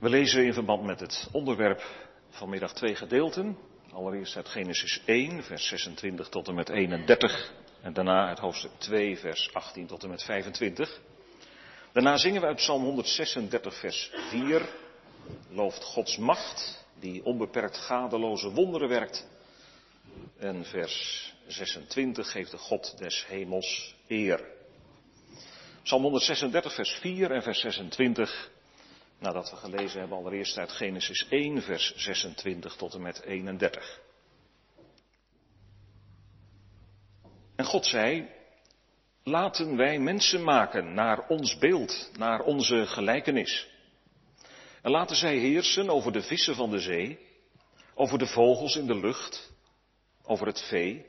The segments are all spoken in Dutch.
We lezen in verband met het onderwerp vanmiddag twee gedeelten. Allereerst uit Genesis 1, vers 26 tot en met 31. En daarna uit hoofdstuk 2, vers 18 tot en met 25. Daarna zingen we uit Psalm 136, vers 4. Looft Gods macht, die onbeperkt gadeloze wonderen werkt. En vers 26 geeft de God des hemels eer. Psalm 136, vers 4 en vers 26 nadat we gelezen hebben allereerst uit Genesis 1, vers 26 tot en met 31. En God zei, laten wij mensen maken naar ons beeld, naar onze gelijkenis. En laten zij heersen over de vissen van de zee, over de vogels in de lucht, over het vee,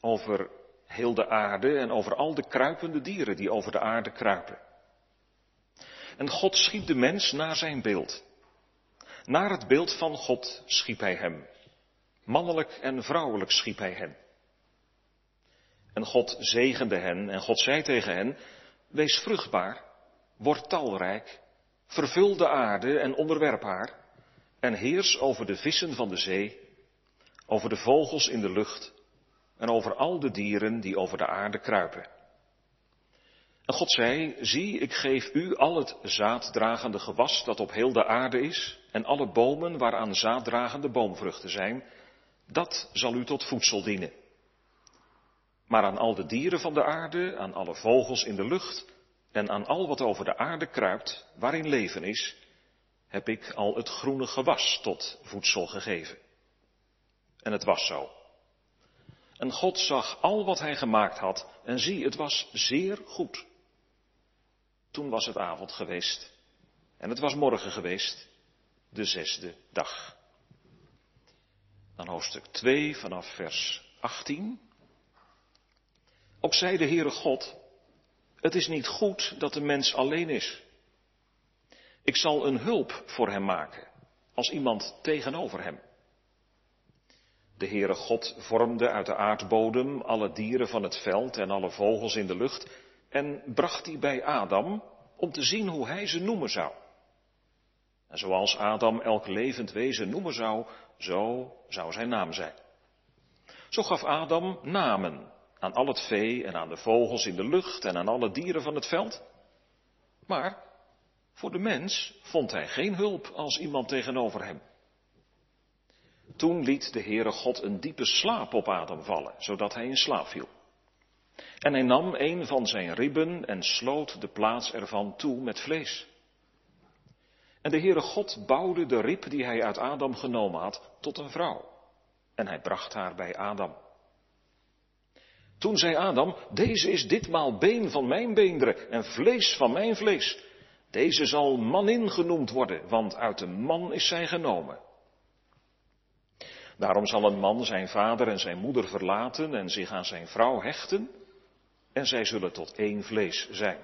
over heel de aarde en over al de kruipende dieren die over de aarde kruipen. En God schiep de mens naar zijn beeld. Naar het beeld van God schiep hij hem. Mannelijk en vrouwelijk schiep hij hen. En God zegende hen en God zei tegen hen, wees vruchtbaar, word talrijk, vervul de aarde en onderwerp haar, en heers over de vissen van de zee, over de vogels in de lucht en over al de dieren die over de aarde kruipen. En God zei, zie, ik geef u al het zaaddragende gewas dat op heel de aarde is, en alle bomen waaraan zaaddragende boomvruchten zijn, dat zal u tot voedsel dienen. Maar aan al de dieren van de aarde, aan alle vogels in de lucht, en aan al wat over de aarde kruipt, waarin leven is, heb ik al het groene gewas tot voedsel gegeven. En het was zo. En God zag al wat hij gemaakt had, en zie, het was zeer goed. Toen was het avond geweest en het was morgen geweest, de zesde dag. Dan hoofdstuk 2 vanaf vers 18. Ook zei de Heere God, het is niet goed dat de mens alleen is. Ik zal een hulp voor hem maken, als iemand tegenover hem. De Heere God vormde uit de aardbodem alle dieren van het veld en alle vogels in de lucht en bracht die bij Adam om te zien hoe hij ze noemen zou. En zoals Adam elk levend wezen noemen zou, zo zou zijn naam zijn. Zo gaf Adam namen aan al het vee en aan de vogels in de lucht en aan alle dieren van het veld. Maar voor de mens vond hij geen hulp als iemand tegenover hem. Toen liet de Heere God een diepe slaap op Adam vallen, zodat hij in slaap viel. En hij nam een van zijn ribben en sloot de plaats ervan toe met vlees. En de Heere God bouwde de rib die hij uit Adam genomen had tot een vrouw. En hij bracht haar bij Adam. Toen zei Adam, deze is ditmaal been van mijn beenderen en vlees van mijn vlees. Deze zal manin genoemd worden, want uit de man is zij genomen. Daarom zal een man zijn vader en zijn moeder verlaten en zich aan zijn vrouw hechten en zij zullen tot één vlees zijn.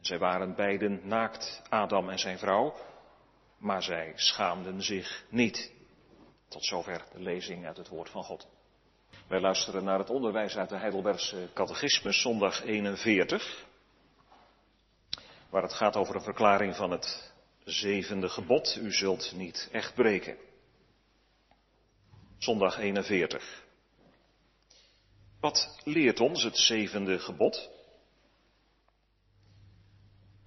Zij waren beiden naakt, Adam en zijn vrouw, maar zij schaamden zich niet. Tot zover de lezing uit het woord van God. Wij luisteren naar het onderwijs uit de Heidelbergse Catechismus, zondag 41, waar het gaat over een verklaring van het zevende gebod, u zult niet echt breken. Zondag 41. Wat leert ons het zevende gebod?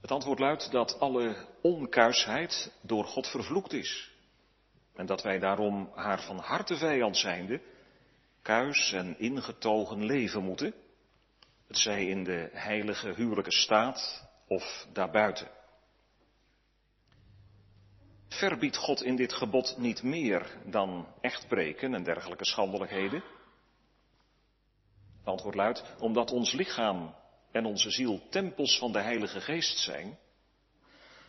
Het antwoord luidt dat alle onkuisheid door God vervloekt is. En dat wij daarom haar van harte vijand zijnde kuis en ingetogen leven moeten. Het zij in de heilige huwelijke staat of daarbuiten. Verbiedt God in dit gebod niet meer dan echtbreken en dergelijke schandelijkheden? Het antwoord luidt, omdat ons lichaam en onze ziel tempels van de Heilige Geest zijn,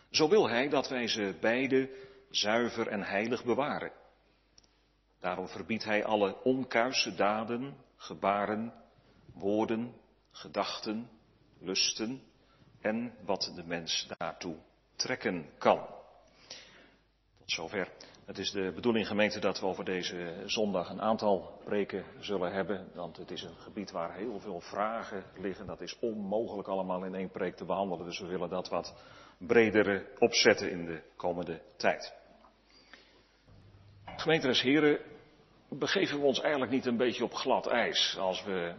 zo wil Hij dat wij ze beide zuiver en heilig bewaren. Daarom verbiedt Hij alle onkuise daden, gebaren, woorden, gedachten, lusten en wat de mens daartoe trekken kan. Tot zover. Het is de bedoeling gemeente dat we over deze zondag een aantal preken zullen hebben. Want het is een gebied waar heel veel vragen liggen. Dat is onmogelijk allemaal in één preek te behandelen. Dus we willen dat wat bredere opzetten in de komende tijd. Gemeenteres heren, begeven we ons eigenlijk niet een beetje op glad ijs als we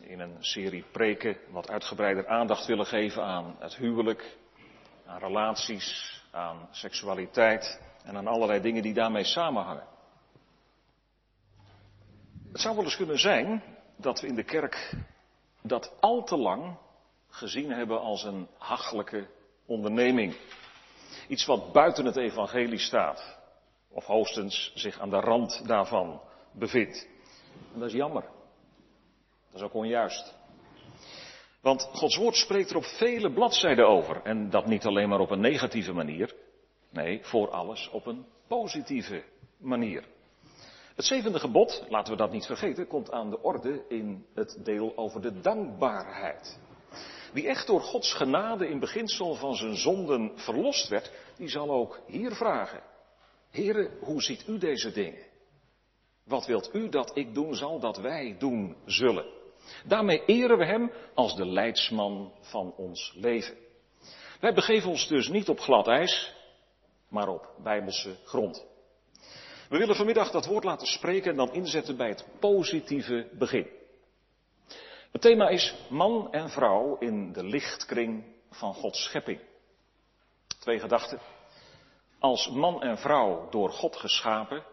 in een serie preken wat uitgebreider aandacht willen geven aan het huwelijk, aan relaties, aan seksualiteit en aan allerlei dingen die daarmee samenhangen. Het zou wel eens kunnen zijn dat we in de kerk dat al te lang gezien hebben als een hachelijke onderneming. Iets wat buiten het evangelie staat. Of hoogstens zich aan de rand daarvan bevindt. En dat is jammer. Dat is ook onjuist. Want Gods woord spreekt er op vele bladzijden over. En dat niet alleen maar op een negatieve manier. Nee, voor alles op een positieve manier. Het zevende gebod, laten we dat niet vergeten, komt aan de orde in het deel over de dankbaarheid. Wie echt door Gods genade in beginsel van zijn zonden verlost werd, die zal ook hier vragen. Heren, hoe ziet u deze dingen? Wat wilt u dat ik doen zal, dat wij doen zullen? Daarmee eren we hem als de leidsman van ons leven. Wij begeven ons dus niet op glad ijs, maar op bijbelse grond. We willen vanmiddag dat woord laten spreken en dan inzetten bij het positieve begin. Het thema is man en vrouw in de lichtkring van Gods schepping. Twee gedachten. Als man en vrouw door God geschapen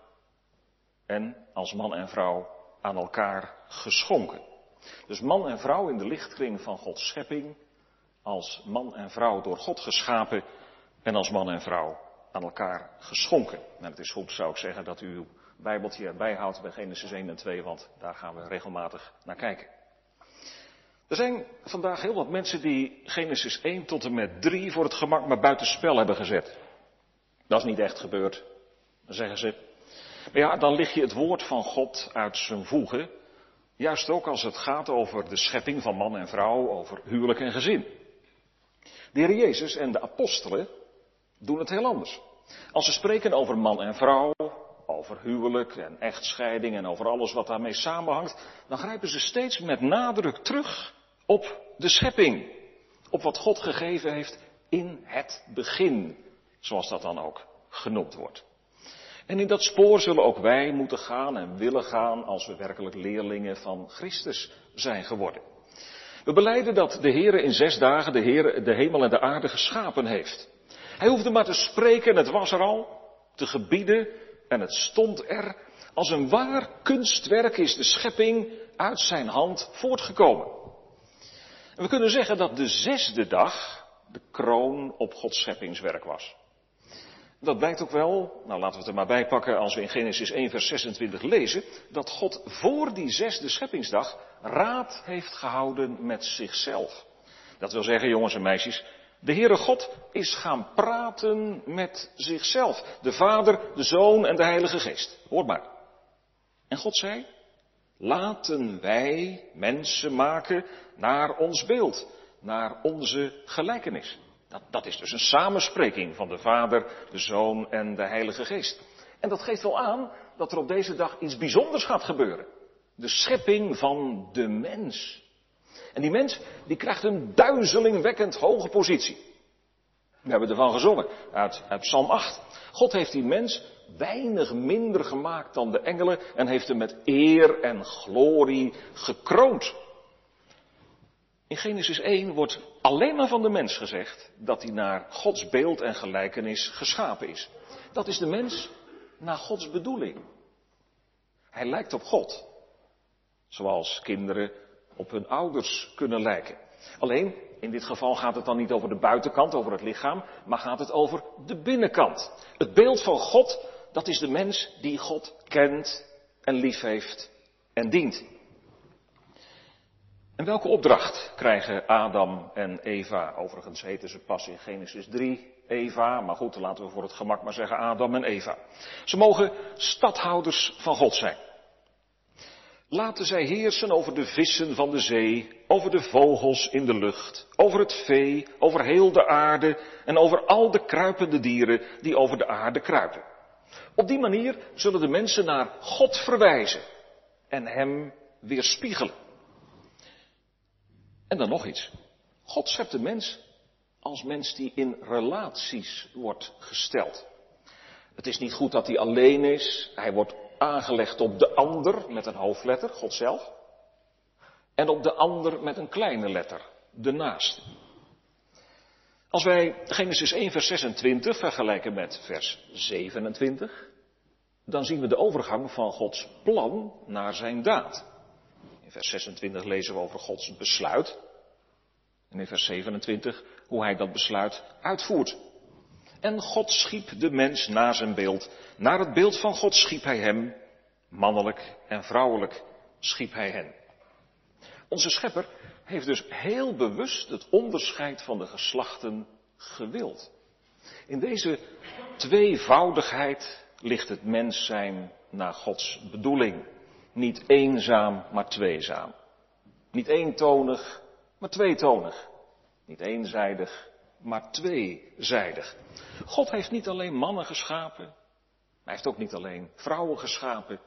en als man en vrouw aan elkaar geschonken. Dus man en vrouw in de lichtkring van Gods schepping, als man en vrouw door God geschapen en als man en vrouw aan elkaar geschonken. En het is goed, zou ik zeggen, dat u uw Bijbeltje erbij houdt bij Genesis 1 en 2, want daar gaan we regelmatig naar kijken. Er zijn vandaag heel wat mensen die Genesis 1 tot en met 3 voor het gemak maar buitenspel hebben gezet. Dat is niet echt gebeurd, zeggen ze. Maar ja, dan lig je het woord van God uit zijn voegen. Juist ook als het gaat over de schepping van man en vrouw, over huwelijk en gezin. De Heer Jezus en de apostelen doen het heel anders. Als ze spreken over man en vrouw, over huwelijk en echtscheiding en over alles wat daarmee samenhangt, dan grijpen ze steeds met nadruk terug op de schepping. Op wat God gegeven heeft in het begin, zoals dat dan ook genoemd wordt. En in dat spoor zullen ook wij moeten gaan en willen gaan als we werkelijk leerlingen van Christus zijn geworden. We beleiden dat de Heer in zes dagen de, Heer, de hemel en de aarde geschapen heeft. Hij hoefde maar te spreken en het was er al, te gebieden en het stond er. Als een waar kunstwerk is de schepping uit zijn hand voortgekomen. En we kunnen zeggen dat de zesde dag de kroon op Gods scheppingswerk was. Dat blijkt ook wel, nou laten we het er maar bij pakken als we in Genesis 1 vers 26 lezen, dat God voor die zesde scheppingsdag raad heeft gehouden met zichzelf. Dat wil zeggen, jongens en meisjes, de Heere God is gaan praten met zichzelf. De Vader, de Zoon en de Heilige Geest. Hoor maar. En God zei, laten wij mensen maken naar ons beeld, naar onze gelijkenis. Dat, dat is dus een samenspreking van de Vader, de Zoon en de Heilige Geest. En dat geeft wel aan dat er op deze dag iets bijzonders gaat gebeuren. De schepping van de mens. En die mens, die krijgt een duizelingwekkend hoge positie. We hebben ervan gezongen, uit, uit Psalm 8. God heeft die mens weinig minder gemaakt dan de engelen en heeft hem met eer en glorie gekroond. In Genesis 1 wordt alleen maar van de mens gezegd dat hij naar Gods beeld en gelijkenis geschapen is. Dat is de mens naar Gods bedoeling. Hij lijkt op God. Zoals kinderen op hun ouders kunnen lijken. Alleen, in dit geval gaat het dan niet over de buitenkant, over het lichaam, maar gaat het over de binnenkant. Het beeld van God, dat is de mens die God kent en lief heeft en dient. En welke opdracht krijgen Adam en Eva? Overigens heten ze pas in Genesis 3 Eva, maar goed, laten we voor het gemak maar zeggen Adam en Eva. Ze mogen stadhouders van God zijn. Laten zij heersen over de vissen van de zee, over de vogels in de lucht, over het vee, over heel de aarde en over al de kruipende dieren die over de aarde kruipen. Op die manier zullen de mensen naar God verwijzen en Hem weerspiegelen. En dan nog iets. God schept de mens als mens die in relaties wordt gesteld. Het is niet goed dat hij alleen is. Hij wordt aangelegd op de ander met een hoofdletter, God zelf. En op de ander met een kleine letter, de naaste. Als wij Genesis 1, vers 26 vergelijken met vers 27, dan zien we de overgang van Gods plan naar zijn daad. In vers 26 lezen we over Gods besluit. En in vers 27 hoe hij dat besluit uitvoert. En God schiep de mens naar zijn beeld. Naar het beeld van God schiep hij hem. Mannelijk en vrouwelijk schiep hij hen. Onze schepper heeft dus heel bewust het onderscheid van de geslachten gewild. In deze tweevoudigheid ligt het mens zijn naar Gods bedoeling. Niet eenzaam, maar tweezaam. Niet eentonig, maar tweetonig. Niet eenzijdig, maar tweezijdig. God heeft niet alleen mannen geschapen, hij heeft ook niet alleen vrouwen geschapen.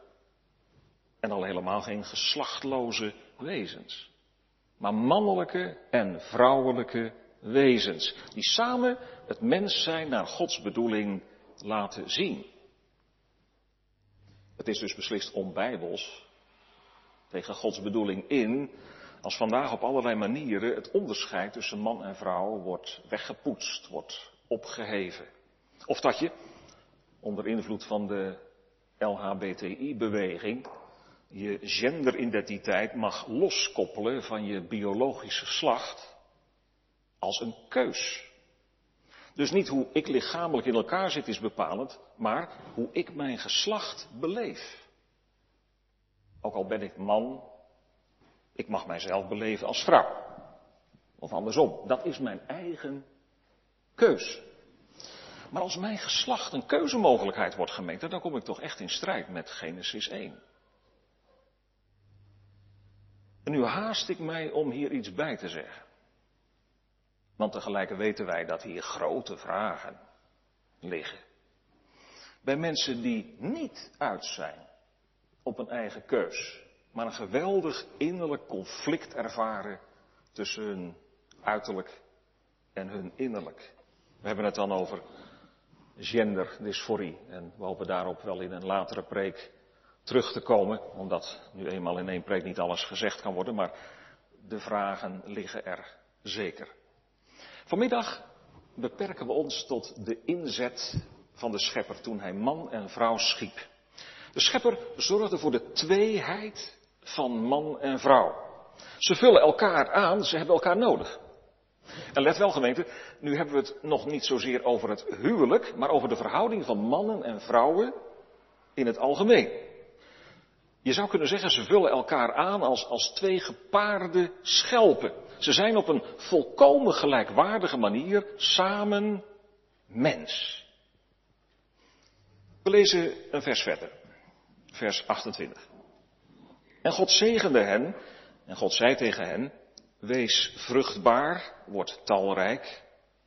En al helemaal geen geslachtloze wezens. Maar mannelijke en vrouwelijke wezens. Die samen het mens zijn naar Gods bedoeling laten zien. Het is dus beslist onbijbels tegen Gods bedoeling in als vandaag op allerlei manieren het onderscheid tussen man en vrouw wordt weggepoetst, wordt opgeheven. Of dat je, onder invloed van de LHBTI-beweging, je genderidentiteit mag loskoppelen van je biologische geslacht als een keus. Dus niet hoe ik lichamelijk in elkaar zit is bepalend, maar hoe ik mijn geslacht beleef. Ook al ben ik man ik mag mijzelf beleven als vrouw. Of andersom, dat is mijn eigen keus. Maar als mijn geslacht een keuzemogelijkheid wordt gemeten, dan kom ik toch echt in strijd met Genesis 1. En nu haast ik mij om hier iets bij te zeggen. Want tegelijk weten wij dat hier grote vragen liggen. Bij mensen die niet uit zijn op een eigen keus maar een geweldig innerlijk conflict ervaren tussen hun uiterlijk en hun innerlijk. We hebben het dan over genderdysforie en we hopen daarop wel in een latere preek terug te komen, omdat nu eenmaal in één preek niet alles gezegd kan worden, maar de vragen liggen er zeker. Vanmiddag beperken we ons tot de inzet van de schepper toen hij man en vrouw schiep. De schepper zorgde voor de tweeheid van man en vrouw. Ze vullen elkaar aan, ze hebben elkaar nodig. En let wel gemeente, nu hebben we het nog niet zozeer over het huwelijk, maar over de verhouding van mannen en vrouwen in het algemeen. Je zou kunnen zeggen, ze vullen elkaar aan als, als twee gepaarde schelpen. Ze zijn op een volkomen gelijkwaardige manier samen mens. We lezen een vers verder, vers 28. En God zegende hen, en God zei tegen hen, wees vruchtbaar, word talrijk,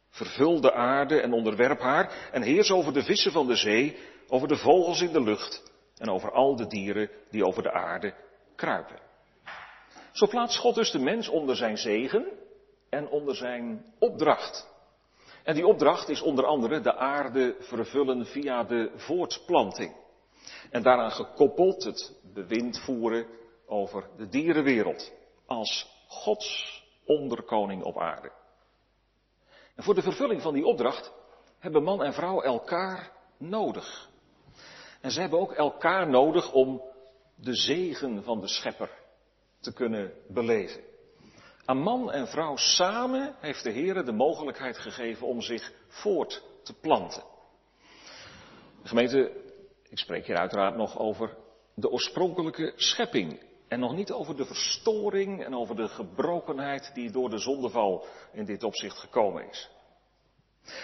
vervul de aarde en onderwerp haar, en heers over de vissen van de zee, over de vogels in de lucht, en over al de dieren die over de aarde kruipen. Zo plaatst God dus de mens onder zijn zegen en onder zijn opdracht. En die opdracht is onder andere de aarde vervullen via de voortplanting. En daaraan gekoppeld het bewind voeren over de dierenwereld als Gods onderkoning op aarde. En voor de vervulling van die opdracht hebben man en vrouw elkaar nodig. En ze hebben ook elkaar nodig om de zegen van de schepper te kunnen beleven. Aan man en vrouw samen heeft de Heer de mogelijkheid gegeven om zich voort te planten. De gemeente, ik spreek hier uiteraard nog over de oorspronkelijke schepping. En nog niet over de verstoring en over de gebrokenheid die door de zondeval in dit opzicht gekomen is.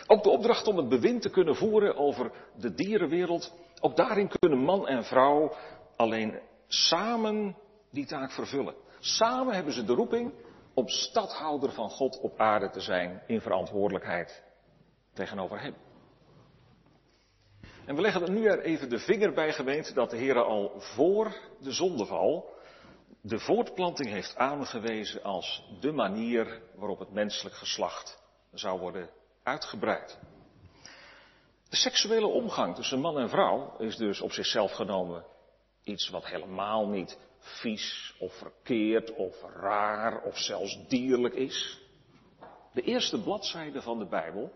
Ook de opdracht om het bewind te kunnen voeren over de dierenwereld, ook daarin kunnen man en vrouw alleen samen die taak vervullen. Samen hebben ze de roeping om stadhouder van God op aarde te zijn in verantwoordelijkheid tegenover Hem. En we leggen er nu er even de vinger bij gemeente dat de Heer al voor de zondeval de voortplanting heeft aangewezen als de manier waarop het menselijk geslacht zou worden uitgebreid. De seksuele omgang tussen man en vrouw is dus op zichzelf genomen iets wat helemaal niet vies of verkeerd of raar of zelfs dierlijk is. De eerste bladzijden van de Bijbel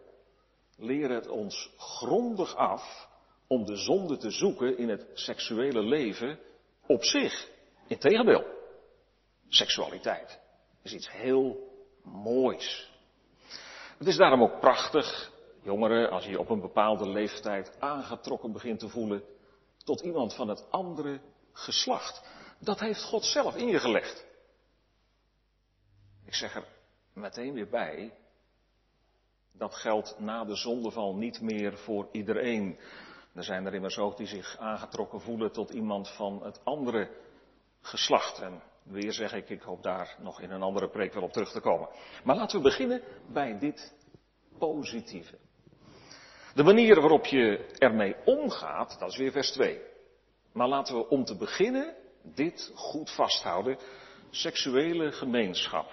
leren het ons grondig af om de zonde te zoeken in het seksuele leven op zich. Integendeel, seksualiteit is iets heel moois. Het is daarom ook prachtig, jongeren, als je je op een bepaalde leeftijd aangetrokken begint te voelen tot iemand van het andere geslacht. Dat heeft God zelf in je gelegd. Ik zeg er meteen weer bij, dat geldt na de zondeval niet meer voor iedereen. Er zijn er immers ook die zich aangetrokken voelen tot iemand van het andere geslacht. En weer zeg ik, ik hoop daar nog in een andere preek wel op terug te komen. Maar laten we beginnen bij dit positieve. De manier waarop je ermee omgaat, dat is weer vers 2. Maar laten we om te beginnen dit goed vasthouden. Seksuele gemeenschap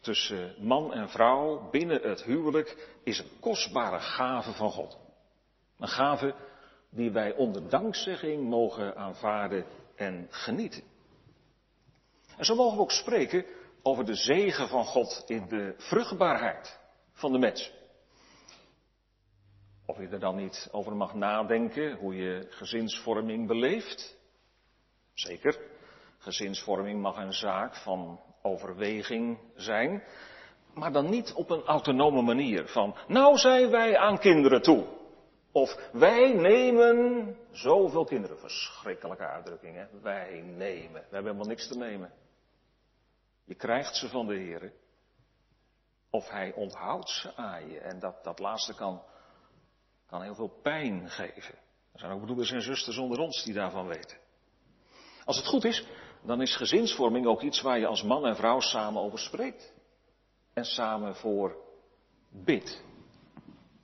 tussen man en vrouw binnen het huwelijk is een kostbare gave van God. Een gave die wij onder dankzegging mogen aanvaarden en genieten. En zo mogen we ook spreken over de zegen van God in de vruchtbaarheid van de mens. Of je er dan niet over mag nadenken hoe je gezinsvorming beleeft. Zeker, gezinsvorming mag een zaak van overweging zijn. Maar dan niet op een autonome manier van, nou zijn wij aan kinderen toe. Of wij nemen zoveel kinderen. Verschrikkelijke uitdrukkingen. Wij nemen. We hebben helemaal niks te nemen. Je krijgt ze van de Heer. Of hij onthoudt ze aan je. En dat, dat laatste kan, kan heel veel pijn geven. Er zijn ook broeders en zusters onder ons die daarvan weten. Als het goed is, dan is gezinsvorming ook iets waar je als man en vrouw samen over spreekt. En samen voor bidt.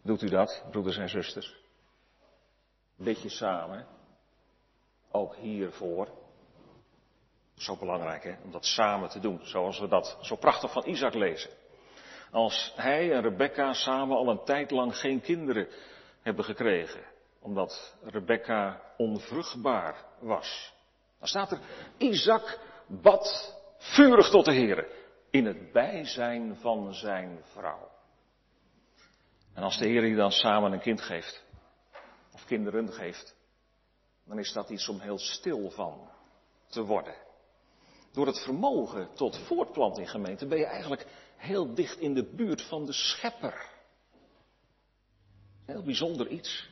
Doet u dat, broeders en zusters? Bid je samen, ook hiervoor. Zo belangrijk hè, om dat samen te doen, zoals we dat zo prachtig van Isaac lezen. Als hij en Rebecca samen al een tijd lang geen kinderen hebben gekregen, omdat Rebecca onvruchtbaar was. Dan staat er, Isaac bad vurig tot de Heer in het bijzijn van zijn vrouw. En als de Heer je dan samen een kind geeft, of kinderen geeft, dan is dat iets om heel stil van te worden. Door het vermogen tot voortplanting gemeente ben je eigenlijk heel dicht in de buurt van de schepper. Heel bijzonder iets.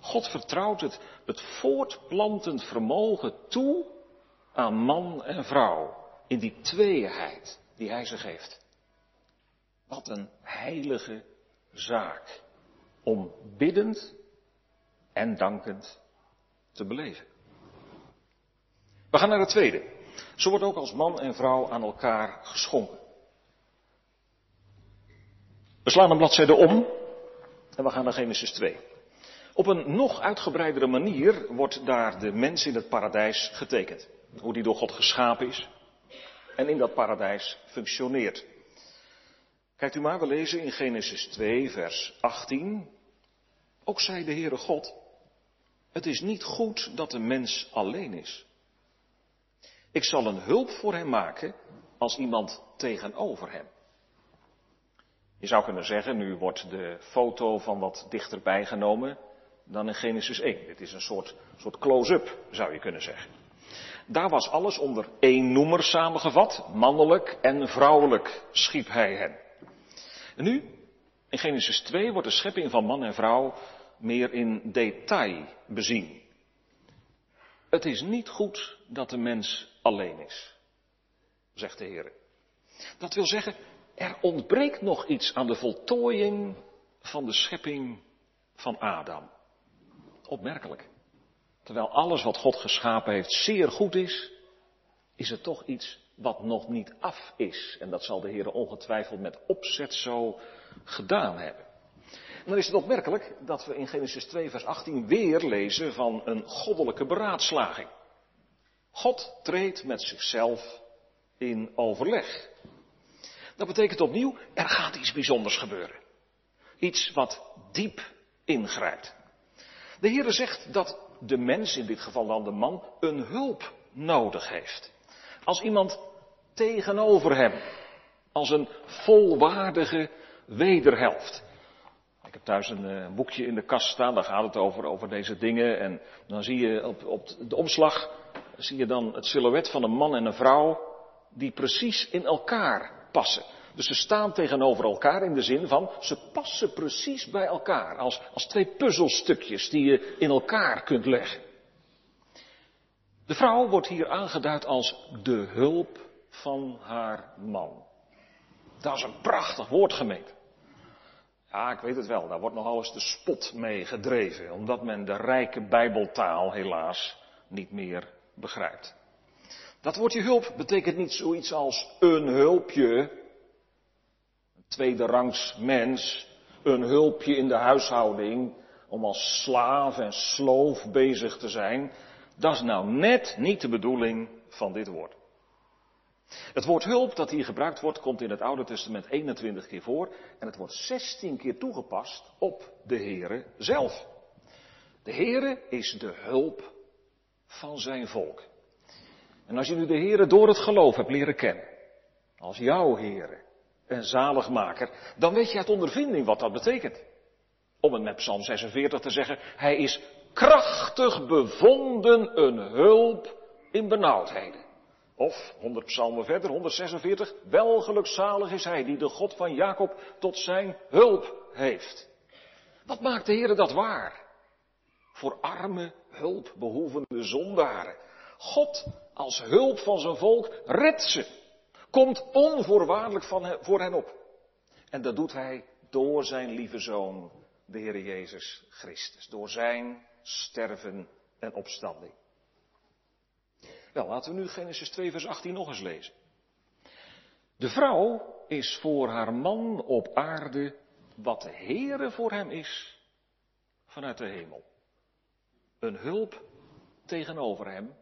God vertrouwt het, het voortplantend vermogen toe aan man en vrouw. In die tweeheid die hij ze geeft. Wat een heilige zaak. Om biddend en dankend te beleven. We gaan naar het tweede. Zo wordt ook als man en vrouw aan elkaar geschonken. We slaan een bladzijde om en we gaan naar Genesis 2. Op een nog uitgebreidere manier wordt daar de mens in het paradijs getekend. Hoe die door God geschapen is en in dat paradijs functioneert. Kijkt u maar, we lezen in Genesis 2, vers 18. Ook zei de Heere God, het is niet goed dat de mens alleen is. Ik zal een hulp voor hem maken als iemand tegenover hem. Je zou kunnen zeggen, nu wordt de foto van wat dichterbij genomen dan in Genesis 1. Dit is een soort, soort close-up, zou je kunnen zeggen. Daar was alles onder één noemer samengevat. Mannelijk en vrouwelijk schiep hij hen. En nu, in Genesis 2, wordt de schepping van man en vrouw meer in detail bezien. Het is niet goed dat de mens alleen is, zegt de Heer. Dat wil zeggen, er ontbreekt nog iets aan de voltooiing van de schepping van Adam. Opmerkelijk. Terwijl alles wat God geschapen heeft zeer goed is, is er toch iets wat nog niet af is. En dat zal de Heer ongetwijfeld met opzet zo gedaan hebben. En dan is het opmerkelijk dat we in Genesis 2, vers 18 weer lezen van een goddelijke beraadslaging. God treedt met zichzelf in overleg. Dat betekent opnieuw, er gaat iets bijzonders gebeuren. Iets wat diep ingrijpt. De Heere zegt dat de mens, in dit geval dan de man, een hulp nodig heeft. Als iemand tegenover hem, als een volwaardige wederhelft. Ik heb thuis een, een, boekje in de kast staan, daar gaat het over, over deze dingen. En dan zie je op, op de omslag, zie je dan het silhouet van een man en een vrouw, die precies in elkaar passen. Dus ze staan tegenover elkaar in de zin van, ze passen precies bij elkaar. Als, als twee puzzelstukjes die je in elkaar kunt leggen. De vrouw wordt hier aangeduid als de hulp van haar man. Dat is een prachtig woord. Ja, ik weet het wel, daar wordt nogal eens de spot mee gedreven, omdat men de rijke bijbeltaal helaas niet meer begrijpt. Dat woordje hulp betekent niet zoiets als een hulpje, een tweede rangs mens, een hulpje in de huishouding, om als slaaf en sloof bezig te zijn. Dat is nou net niet de bedoeling van dit woord. Het woord hulp dat hier gebruikt wordt, komt in het Oude Testament 21 keer voor en het wordt 16 keer toegepast op de Heere zelf. De Heere is de hulp van zijn volk. En als je nu de Heere door het geloof hebt leren kennen, als jouw Heere en zaligmaker, dan weet je uit ondervinding wat dat betekent. Om het met Psalm 46 te zeggen, hij is krachtig bevonden een hulp in benauwdheden. Of, 100 psalmen verder, 146, welgelukzalig is hij die de God van Jacob tot zijn hulp heeft. Wat maakt de Heer dat waar? Voor arme, hulpbehoevende zondaren. God als hulp van zijn volk redt ze. Komt onvoorwaardelijk voor hen op. En dat doet hij door zijn lieve zoon, de Heer Jezus Christus. Door zijn sterven en opstanding. Wel, laten we nu Genesis 2, vers 18 nog eens lezen. De vrouw is voor haar man op aarde wat de Heere voor hem is vanuit de hemel. Een hulp tegenover hem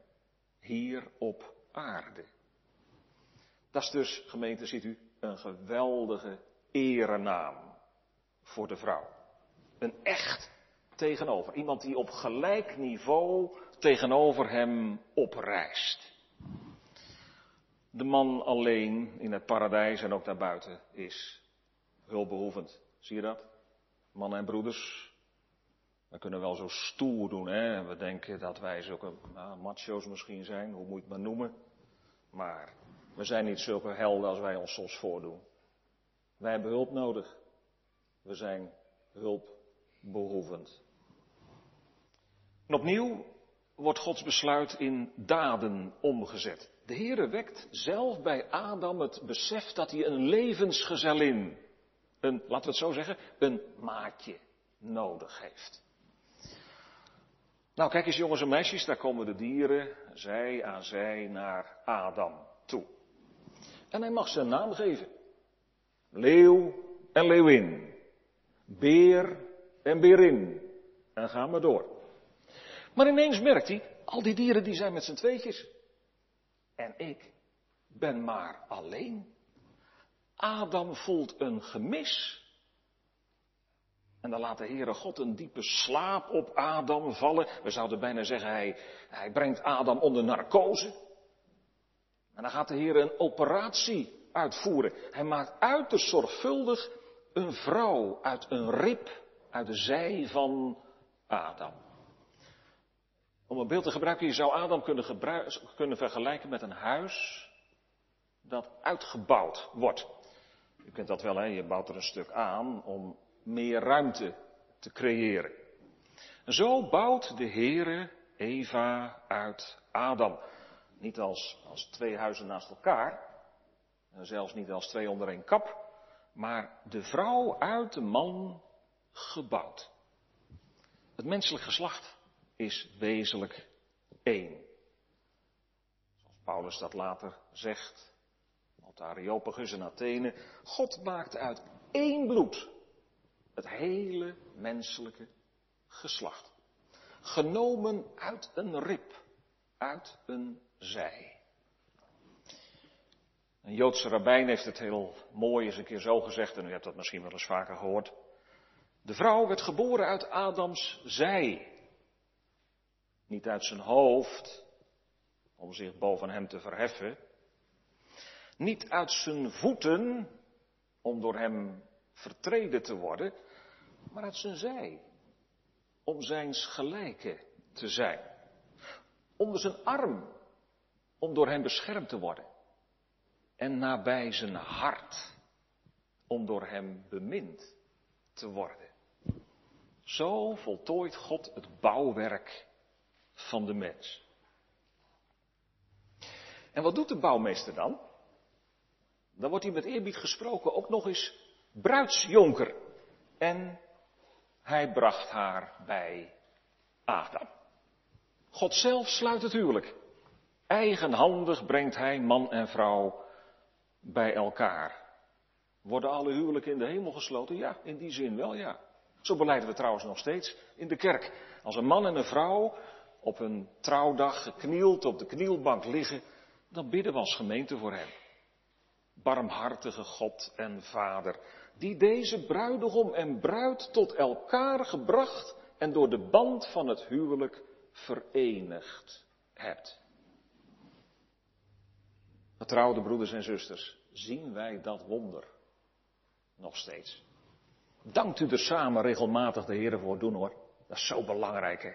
hier op aarde. Dat is dus, gemeente, ziet u, een geweldige erenaam voor de vrouw. Een echt tegenover. Iemand die op gelijk niveau tegenover hem oprijst. De man alleen in het paradijs en ook daarbuiten is hulpbehoevend. Zie je dat? Mannen en broeders. We kunnen wel zo stoer doen, hè. We denken dat wij zulke nou, macho's misschien zijn, hoe moet je het maar noemen. Maar we zijn niet zulke helden als wij ons soms voordoen. Wij hebben hulp nodig. We zijn hulpbehoevend. En opnieuw wordt Gods besluit in daden omgezet. De Heere wekt zelf bij Adam het besef dat hij een levensgezellin, een, laten we het zo zeggen, een maatje nodig heeft. Nou, kijk eens jongens en meisjes, daar komen de dieren, zij aan zij, naar Adam toe. En hij mag ze een naam geven. Leeuw en leeuwin. Beer en berin. En gaan we door. Maar ineens merkt hij, al die dieren die zijn met z'n tweetjes. En ik ben maar alleen. Adam voelt een gemis. En dan laat de Heere God een diepe slaap op Adam vallen. We zouden bijna zeggen, hij, hij brengt Adam onder narcose. En dan gaat de Heer een operatie uitvoeren. Hij maakt uiterst zorgvuldig een vrouw uit een rib, uit de zij van Adam. Om een beeld te gebruiken, je zou Adam kunnen, kunnen vergelijken met een huis dat uitgebouwd wordt. Je kent dat wel, hè? je bouwt er een stuk aan om meer ruimte te creëren. En zo bouwt de Heere Eva uit Adam. Niet als, als twee huizen naast elkaar, en zelfs niet als twee onder één kap, maar de vrouw uit de man gebouwd. Het menselijk geslacht is wezenlijk één. Zoals Paulus dat later zegt, op in Athene, God maakte uit één bloed het hele menselijke geslacht. Genomen uit een rib, uit een zij. Een Joodse rabbijn heeft het heel mooi eens een keer zo gezegd, en u hebt dat misschien wel eens vaker gehoord. De vrouw werd geboren uit Adams zij. Niet uit zijn hoofd, om zich boven hem te verheffen. Niet uit zijn voeten, om door hem vertreden te worden, maar uit zijn zij, om zijns gelijke te zijn. Onder zijn arm, om door hem beschermd te worden. En nabij zijn hart, om door hem bemind te worden. Zo voltooit God het bouwwerk van de mens. En wat doet de bouwmeester dan? Dan wordt hij met eerbied gesproken ook nog eens bruidsjonker. En hij bracht haar bij Adam. God zelf sluit het huwelijk. Eigenhandig brengt hij man en vrouw bij elkaar. Worden alle huwelijken in de hemel gesloten? Ja, in die zin wel, ja. Zo beleiden we trouwens nog steeds in de kerk. Als een man en een vrouw op een trouwdag geknield op de knielbank liggen, dan bidden we als gemeente voor hen. Barmhartige God en Vader, die deze bruidegom en bruid tot elkaar gebracht en door de band van het huwelijk verenigd hebt. Getrouwde broeders en zusters, zien wij dat wonder nog steeds. Dankt u er samen regelmatig de Heer voor doen hoor. Dat is zo belangrijk hè.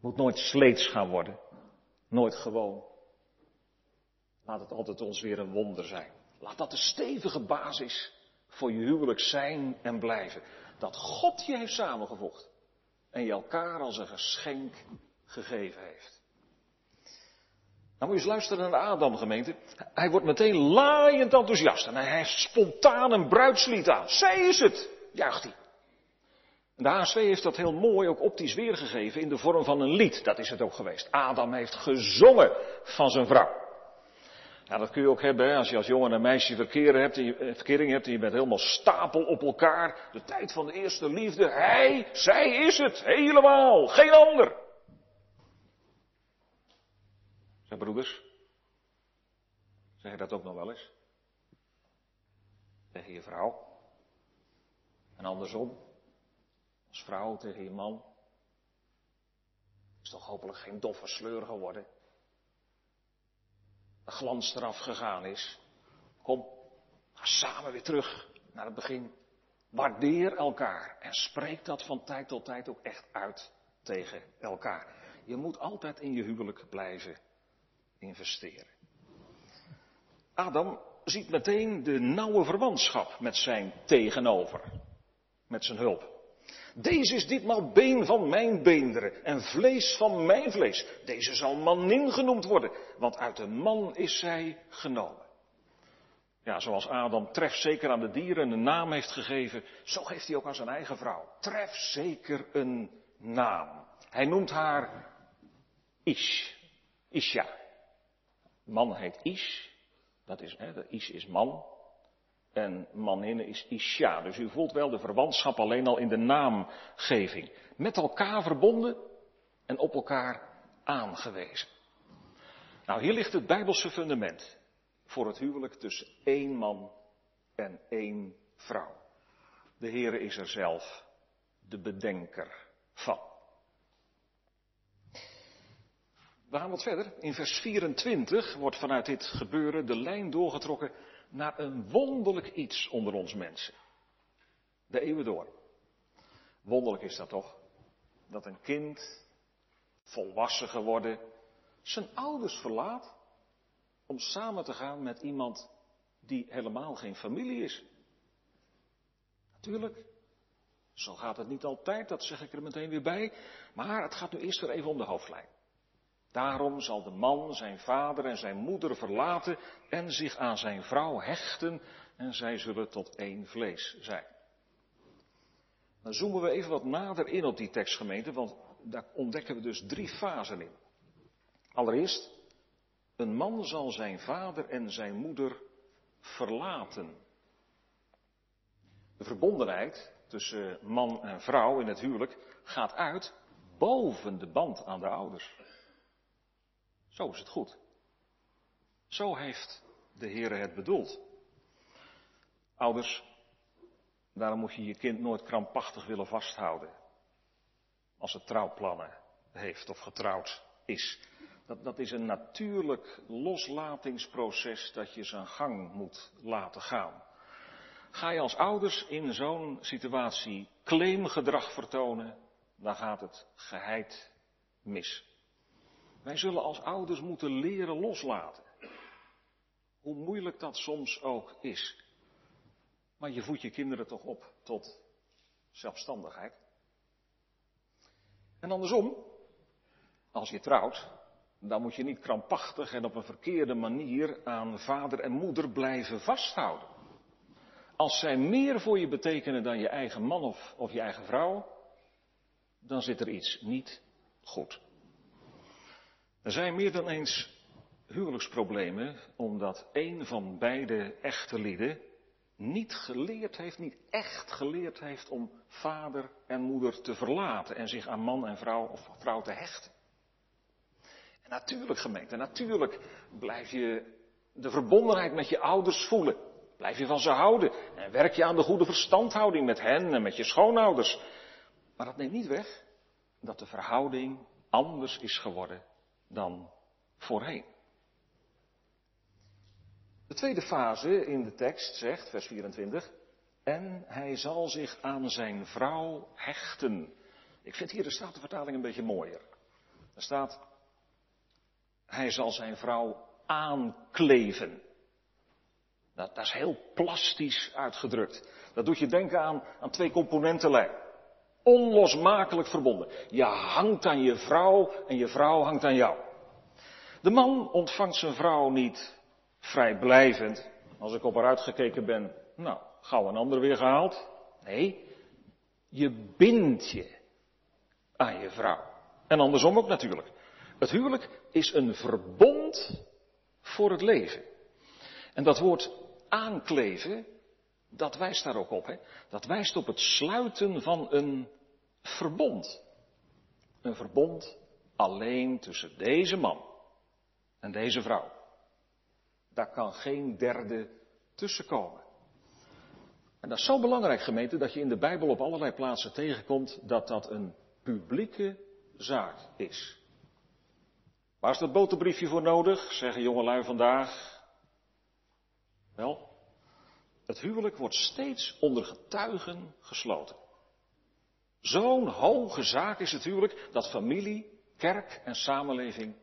Moet nooit sleets gaan worden. Nooit gewoon. Laat het altijd ons weer een wonder zijn. Laat dat de stevige basis voor je huwelijk zijn en blijven. Dat God je heeft samengevoegd. En je elkaar als een geschenk gegeven heeft. Nou moet je eens luisteren naar Adam gemeente. Hij wordt meteen laaiend enthousiast. En hij heeft spontaan een bruidslied aan. Zij is het, juicht hij. De HSV heeft dat heel mooi ook optisch weergegeven in de vorm van een lied. Dat is het ook geweest. Adam heeft gezongen van zijn vrouw. Nou, dat kun je ook hebben als je als jongen en meisje verkering hebt, je, eh, hebt en je bent helemaal stapel op elkaar. De tijd van de eerste liefde. Hij, zij is het. Helemaal. Geen ander. Zeg broeders, zeg je dat ook nog wel eens? Tegen je vrouw? En andersom? Als vrouw tegen je man? Is toch hopelijk geen doffe sleur geworden? Glans eraf gegaan is. Kom, ga samen weer terug naar het begin. Waardeer elkaar en spreek dat van tijd tot tijd ook echt uit tegen elkaar. Je moet altijd in je huwelijk blijven investeren. Adam ziet meteen de nauwe verwantschap met zijn tegenover, met zijn hulp. Deze is ditmaal been van mijn beenderen en vlees van mijn vlees. Deze zal manin genoemd worden, want uit de man is zij genomen. Ja, zoals Adam tref zeker aan de dieren een naam heeft gegeven, zo geeft hij ook aan zijn eigen vrouw. Tref zeker een naam. Hij noemt haar Ish, Isha. Man heet Ish. Dat is, hè, Ish is man. En maninne is Isha. Dus u voelt wel de verwantschap alleen al in de naamgeving. Met elkaar verbonden en op elkaar aangewezen. Nou, hier ligt het Bijbelse fundament voor het huwelijk tussen één man en één vrouw. De Heere is er zelf de bedenker van. We gaan wat verder. In vers 24 wordt vanuit dit gebeuren de lijn doorgetrokken naar een wonderlijk iets onder ons mensen. De eeuwen door. Wonderlijk is dat toch? Dat een kind, volwassen geworden, zijn ouders verlaat om samen te gaan met iemand die helemaal geen familie is. Natuurlijk, zo gaat het niet altijd, dat zeg ik er meteen weer bij. Maar het gaat nu eerst weer even om de hoofdlijn. Daarom zal de man zijn vader en zijn moeder verlaten en zich aan zijn vrouw hechten en zij zullen tot één vlees zijn. Dan zoomen we even wat nader in op die tekstgemeente, want daar ontdekken we dus drie fasen in. Allereerst, een man zal zijn vader en zijn moeder verlaten. De verbondenheid tussen man en vrouw in het huwelijk gaat uit boven de band aan de ouders. Zo is het goed. Zo heeft de Heer het bedoeld. Ouders, Daarom moet je je kind nooit krampachtig willen vasthouden. Als het trouwplannen heeft of getrouwd is. Dat, dat is een natuurlijk loslatingsproces dat je zijn gang moet laten gaan. Ga je als ouders in zo'n situatie claimgedrag vertonen, dan gaat het geheid mis. Wij zullen als ouders moeten leren loslaten. Hoe moeilijk dat soms ook is. Maar je voedt je kinderen toch op tot zelfstandigheid. En andersom, als je trouwt, dan moet je niet krampachtig en op een verkeerde manier aan vader en moeder blijven vasthouden. Als zij meer voor je betekenen dan je eigen man of, of je eigen vrouw, dan zit er iets niet goed. Er zijn meer dan eens huwelijksproblemen omdat een van beide echte lieden niet geleerd heeft, niet echt geleerd heeft om vader en moeder te verlaten en zich aan man en vrouw of vrouw te hechten. En natuurlijk gemeente, natuurlijk blijf je de verbondenheid met je ouders voelen. Blijf je van ze houden en werk je aan de goede verstandhouding met hen en met je schoonouders. Maar dat neemt niet weg dat de verhouding anders is geworden dan voorheen. De tweede fase in de tekst zegt, vers 24, en hij zal zich aan zijn vrouw hechten. Ik vind hier de Statenvertaling een beetje mooier. Er staat, hij zal zijn vrouw aankleven. Dat, is heel plastisch uitgedrukt. Dat doet je denken aan, aan twee componentenlijn. Onlosmakelijk verbonden. Je hangt aan je vrouw en je vrouw hangt aan jou. De man ontvangt zijn vrouw niet vrijblijvend. Als ik op haar uitgekeken ben, nou, gauw een ander weer gehaald. Nee, je bindt je aan je vrouw. En andersom ook natuurlijk. Het huwelijk is een verbond voor het leven. En dat woord aankleven, dat wijst daar ook op. Hè? Dat wijst op het sluiten van een verbond. Een verbond alleen tussen deze man en deze vrouw. Daar kan geen derde tussenkomen. En dat is zo belangrijk, gemeente, dat je in de Bijbel op allerlei plaatsen tegenkomt dat dat een publieke zaak is. Waar is dat boterbriefje voor nodig, zeggen jongelui vandaag? Wel, het huwelijk wordt steeds onder getuigen gesloten. Zo'n hoge zaak is het huwelijk dat familie, kerk en samenleving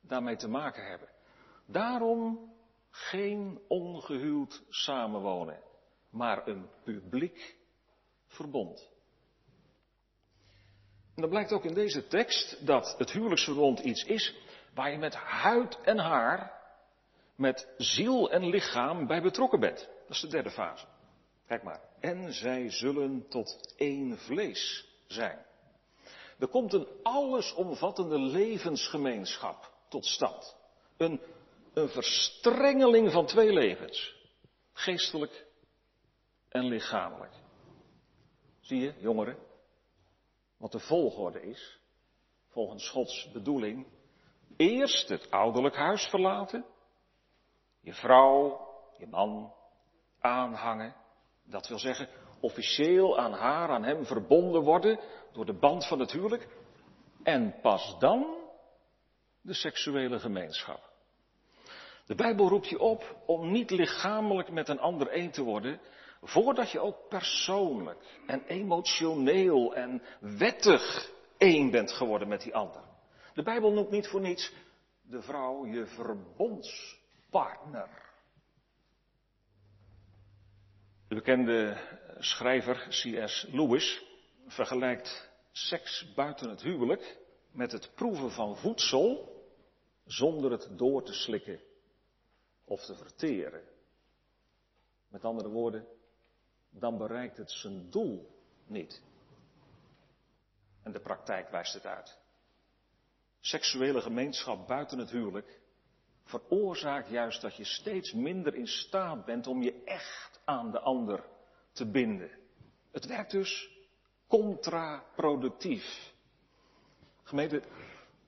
daarmee te maken hebben. Daarom geen ongehuwd samenwonen, maar een publiek verbond. En dan blijkt ook in deze tekst dat het huwelijksverbond iets is waar je met huid en haar, met ziel en lichaam bij betrokken bent. Dat is de derde fase. Kijk maar. En zij zullen tot één vlees zijn. Er komt een allesomvattende levensgemeenschap tot stand. Een, een verstrengeling van twee levens. Geestelijk en lichamelijk. Zie je, jongeren, wat de volgorde is, volgens Gods bedoeling. Eerst het ouderlijk huis verlaten, je vrouw, je man aanhangen. Dat wil zeggen, officieel aan haar, aan hem verbonden worden door de band van het huwelijk. En pas dan de seksuele gemeenschap. De Bijbel roept je op om niet lichamelijk met een ander één te worden, voordat je ook persoonlijk en emotioneel en wettig één bent geworden met die ander. De Bijbel noemt niet voor niets de vrouw je verbondspartner. De bekende schrijver C.S. Lewis vergelijkt seks buiten het huwelijk met het proeven van voedsel zonder het door te slikken of te verteren. Met andere woorden, dan bereikt het zijn doel niet. En de praktijk wijst het uit. Seksuele gemeenschap buiten het huwelijk veroorzaakt juist dat je steeds minder in staat bent om je echt aan de ander te binden. Het werkt dus contraproductief. Gemeente,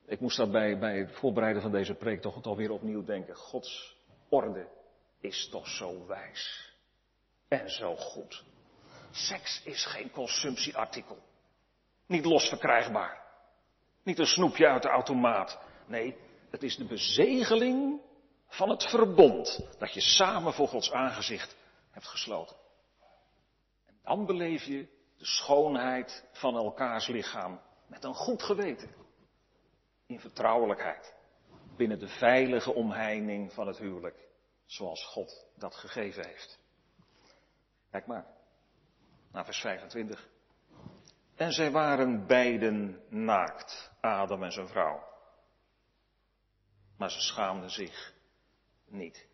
ik moest daarbij bij het voorbereiden van deze preek toch alweer opnieuw denken. Gods orde is toch zo wijs en zo goed. Seks is geen consumptieartikel. Niet los verkrijgbaar. Niet een snoepje uit de automaat. Nee, het is de bezegeling van het verbond dat je samen voor Gods aangezicht hebt gesloten. En dan beleef je de schoonheid van elkaars lichaam met een goed geweten. In vertrouwelijkheid. Binnen de veilige omheining van het huwelijk. Zoals God dat gegeven heeft. Kijk maar. Naar vers 25. En zij waren beiden naakt, Adam en zijn vrouw. Maar ze schaamden zich niet.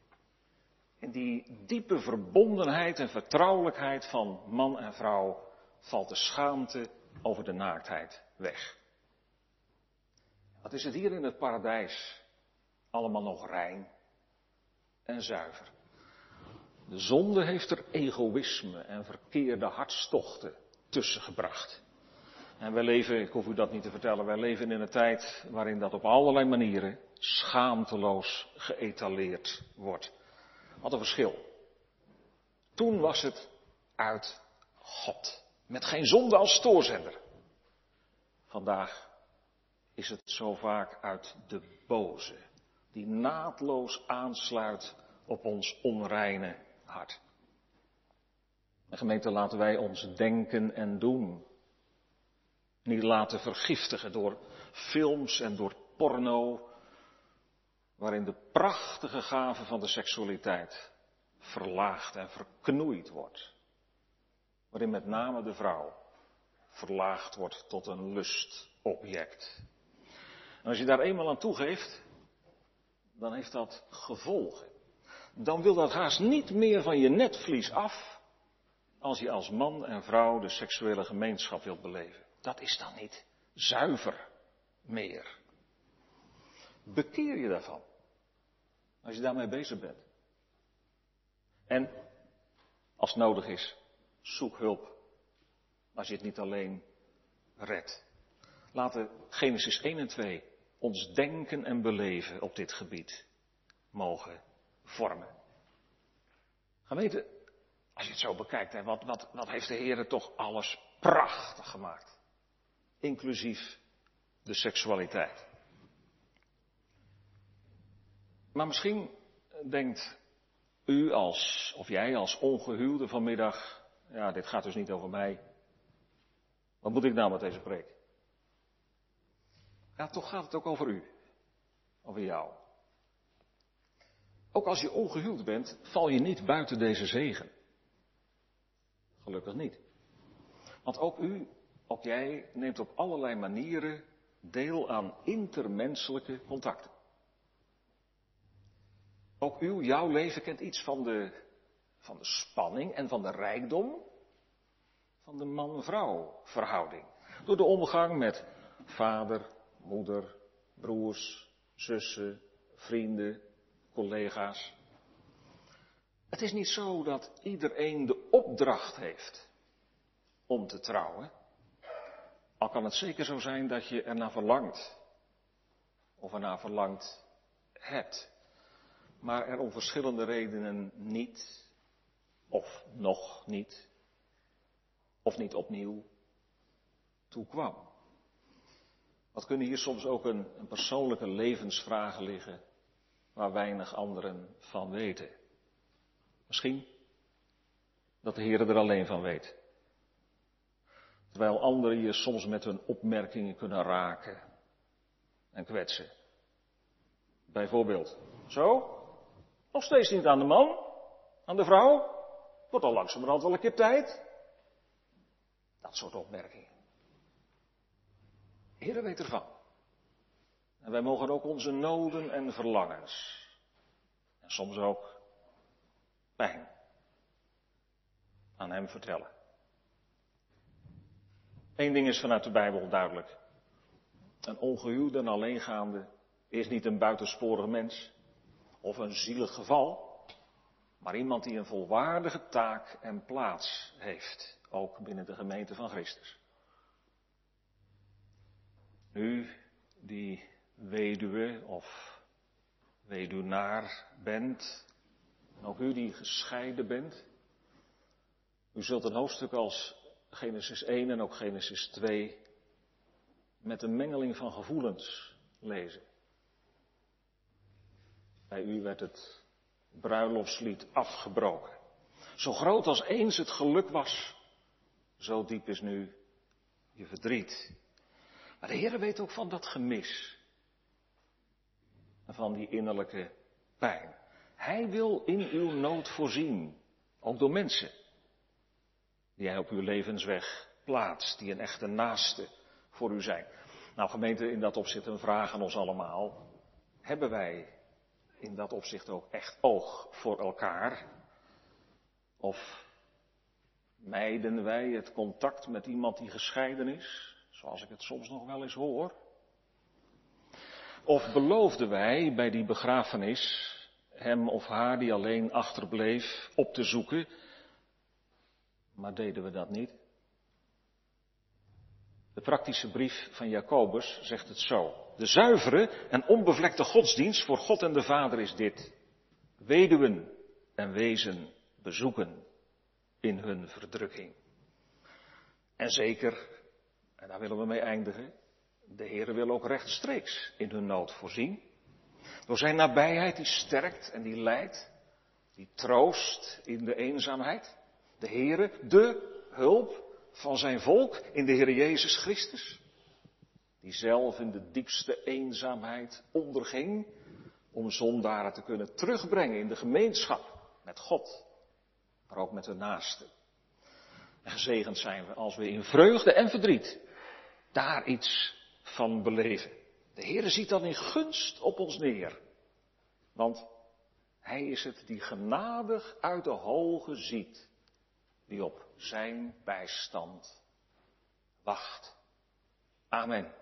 In die diepe verbondenheid en vertrouwelijkheid van man en vrouw valt de schaamte over de naaktheid weg. Wat is het hier in het paradijs allemaal nog rein en zuiver? De zonde heeft er egoïsme en verkeerde hartstochten tussen gebracht. En wij leven, ik hoef u dat niet te vertellen, wij leven in een tijd waarin dat op allerlei manieren schaamteloos geëtaleerd wordt. Wat een verschil. Toen was het uit God. Met geen zonde als stoorzender. Vandaag is het zo vaak uit de boze. Die naadloos aansluit op ons onreine hart. En gemeente, laten wij ons denken en doen. Niet laten vergiftigen door films en door porno, waarin de prachtige gave van de seksualiteit verlaagd en verknoeid wordt. Waarin met name de vrouw verlaagd wordt tot een lustobject. En als je daar eenmaal aan toegeeft, dan heeft dat gevolgen. Dan wil dat haast niet meer van je netvlies af, als je als man en vrouw de seksuele gemeenschap wilt beleven. Dat is dan niet zuiver meer. Bekeer je daarvan. Als je daarmee bezig bent. En, als nodig is, zoek hulp. Als je het niet alleen redt. Laten Genesis 1 en 2 ons denken en beleven op dit gebied mogen vormen. Gemeente, als je het zo bekijkt, hè, wat, wat, wat heeft de Heer toch alles prachtig gemaakt. Inclusief de seksualiteit. Maar misschien denkt u als, of jij als ongehuwde vanmiddag, ja, dit gaat dus niet over mij. Wat moet ik nou met deze preek? Ja, toch gaat het ook over u. Over jou. Ook als je ongehuwd bent, val je niet buiten deze zegen. Gelukkig niet. Want ook u, ook jij, neemt op allerlei manieren deel aan intermenselijke contacten. Ook uw, jouw leven kent iets van de, van de spanning en van de rijkdom van de man-vrouw verhouding. Door de omgang met vader, moeder, broers, zussen, vrienden, collega's. Het is niet zo dat iedereen de opdracht heeft om te trouwen. Al kan het zeker zo zijn dat je ernaar verlangt. Of ernaar verlangt hebt maar er om verschillende redenen niet, of nog niet, of niet opnieuw toekwam. Wat kunnen hier soms ook een, een persoonlijke levensvragen liggen waar weinig anderen van weten. Misschien dat de Heer er alleen van weet. Terwijl anderen je soms met hun opmerkingen kunnen raken en kwetsen. Bijvoorbeeld, zo, nog steeds niet aan de man, aan de vrouw. Wordt al langzamerhand wel een keer tijd. Dat soort opmerkingen. Heer weet ervan. En wij mogen ook onze noden en verlangens. En soms ook pijn. Aan hem vertellen. Eén ding is vanuit de Bijbel duidelijk. Een ongehuwde en alleengaande is niet een buitensporig mens of een zielig geval, maar iemand die een volwaardige taak en plaats heeft, ook binnen de gemeente van Christus. U die weduwe of weduwnaar bent, en ook u die gescheiden bent, U zult een hoofdstuk als Genesis 1 en ook Genesis 2 met een mengeling van gevoelens lezen. Bij u werd het bruiloftslied afgebroken. Zo groot als eens het geluk was, zo diep is nu je verdriet. Maar de Heer weet ook van dat gemis. En van die innerlijke pijn. Hij wil in uw nood voorzien. Ook door mensen. Die hij op uw levensweg plaatst. Die een echte naaste voor u zijn. Nou gemeente, in dat opzicht een vraag aan ons allemaal. Hebben wij in dat opzicht ook echt oog voor elkaar? Of mijden wij het contact met iemand die gescheiden is, zoals ik het soms nog wel eens hoor? Of beloofden wij bij die begrafenis hem of haar die alleen achterbleef op te zoeken, maar deden we dat niet? De praktische brief van Jacobus zegt het zo. De zuivere en onbevlekte godsdienst voor God en de Vader is dit. Weduwen en wezen bezoeken in hun verdrukking. En zeker, en daar willen we mee eindigen, de Heer wil ook rechtstreeks in hun nood voorzien. Door zijn nabijheid die sterkt en die leidt, die troost in de eenzaamheid. De Heere, de hulp van zijn volk in de Heer Jezus Christus. Die zelf in de diepste eenzaamheid onderging om zondaren te kunnen terugbrengen in de gemeenschap met God, maar ook met de naasten. En gezegend zijn we als we in vreugde en verdriet daar iets van beleven. De Heer ziet dan in gunst op ons neer. Want Hij is het die genadig uit de hoge ziet, die op zijn bijstand wacht. Amen.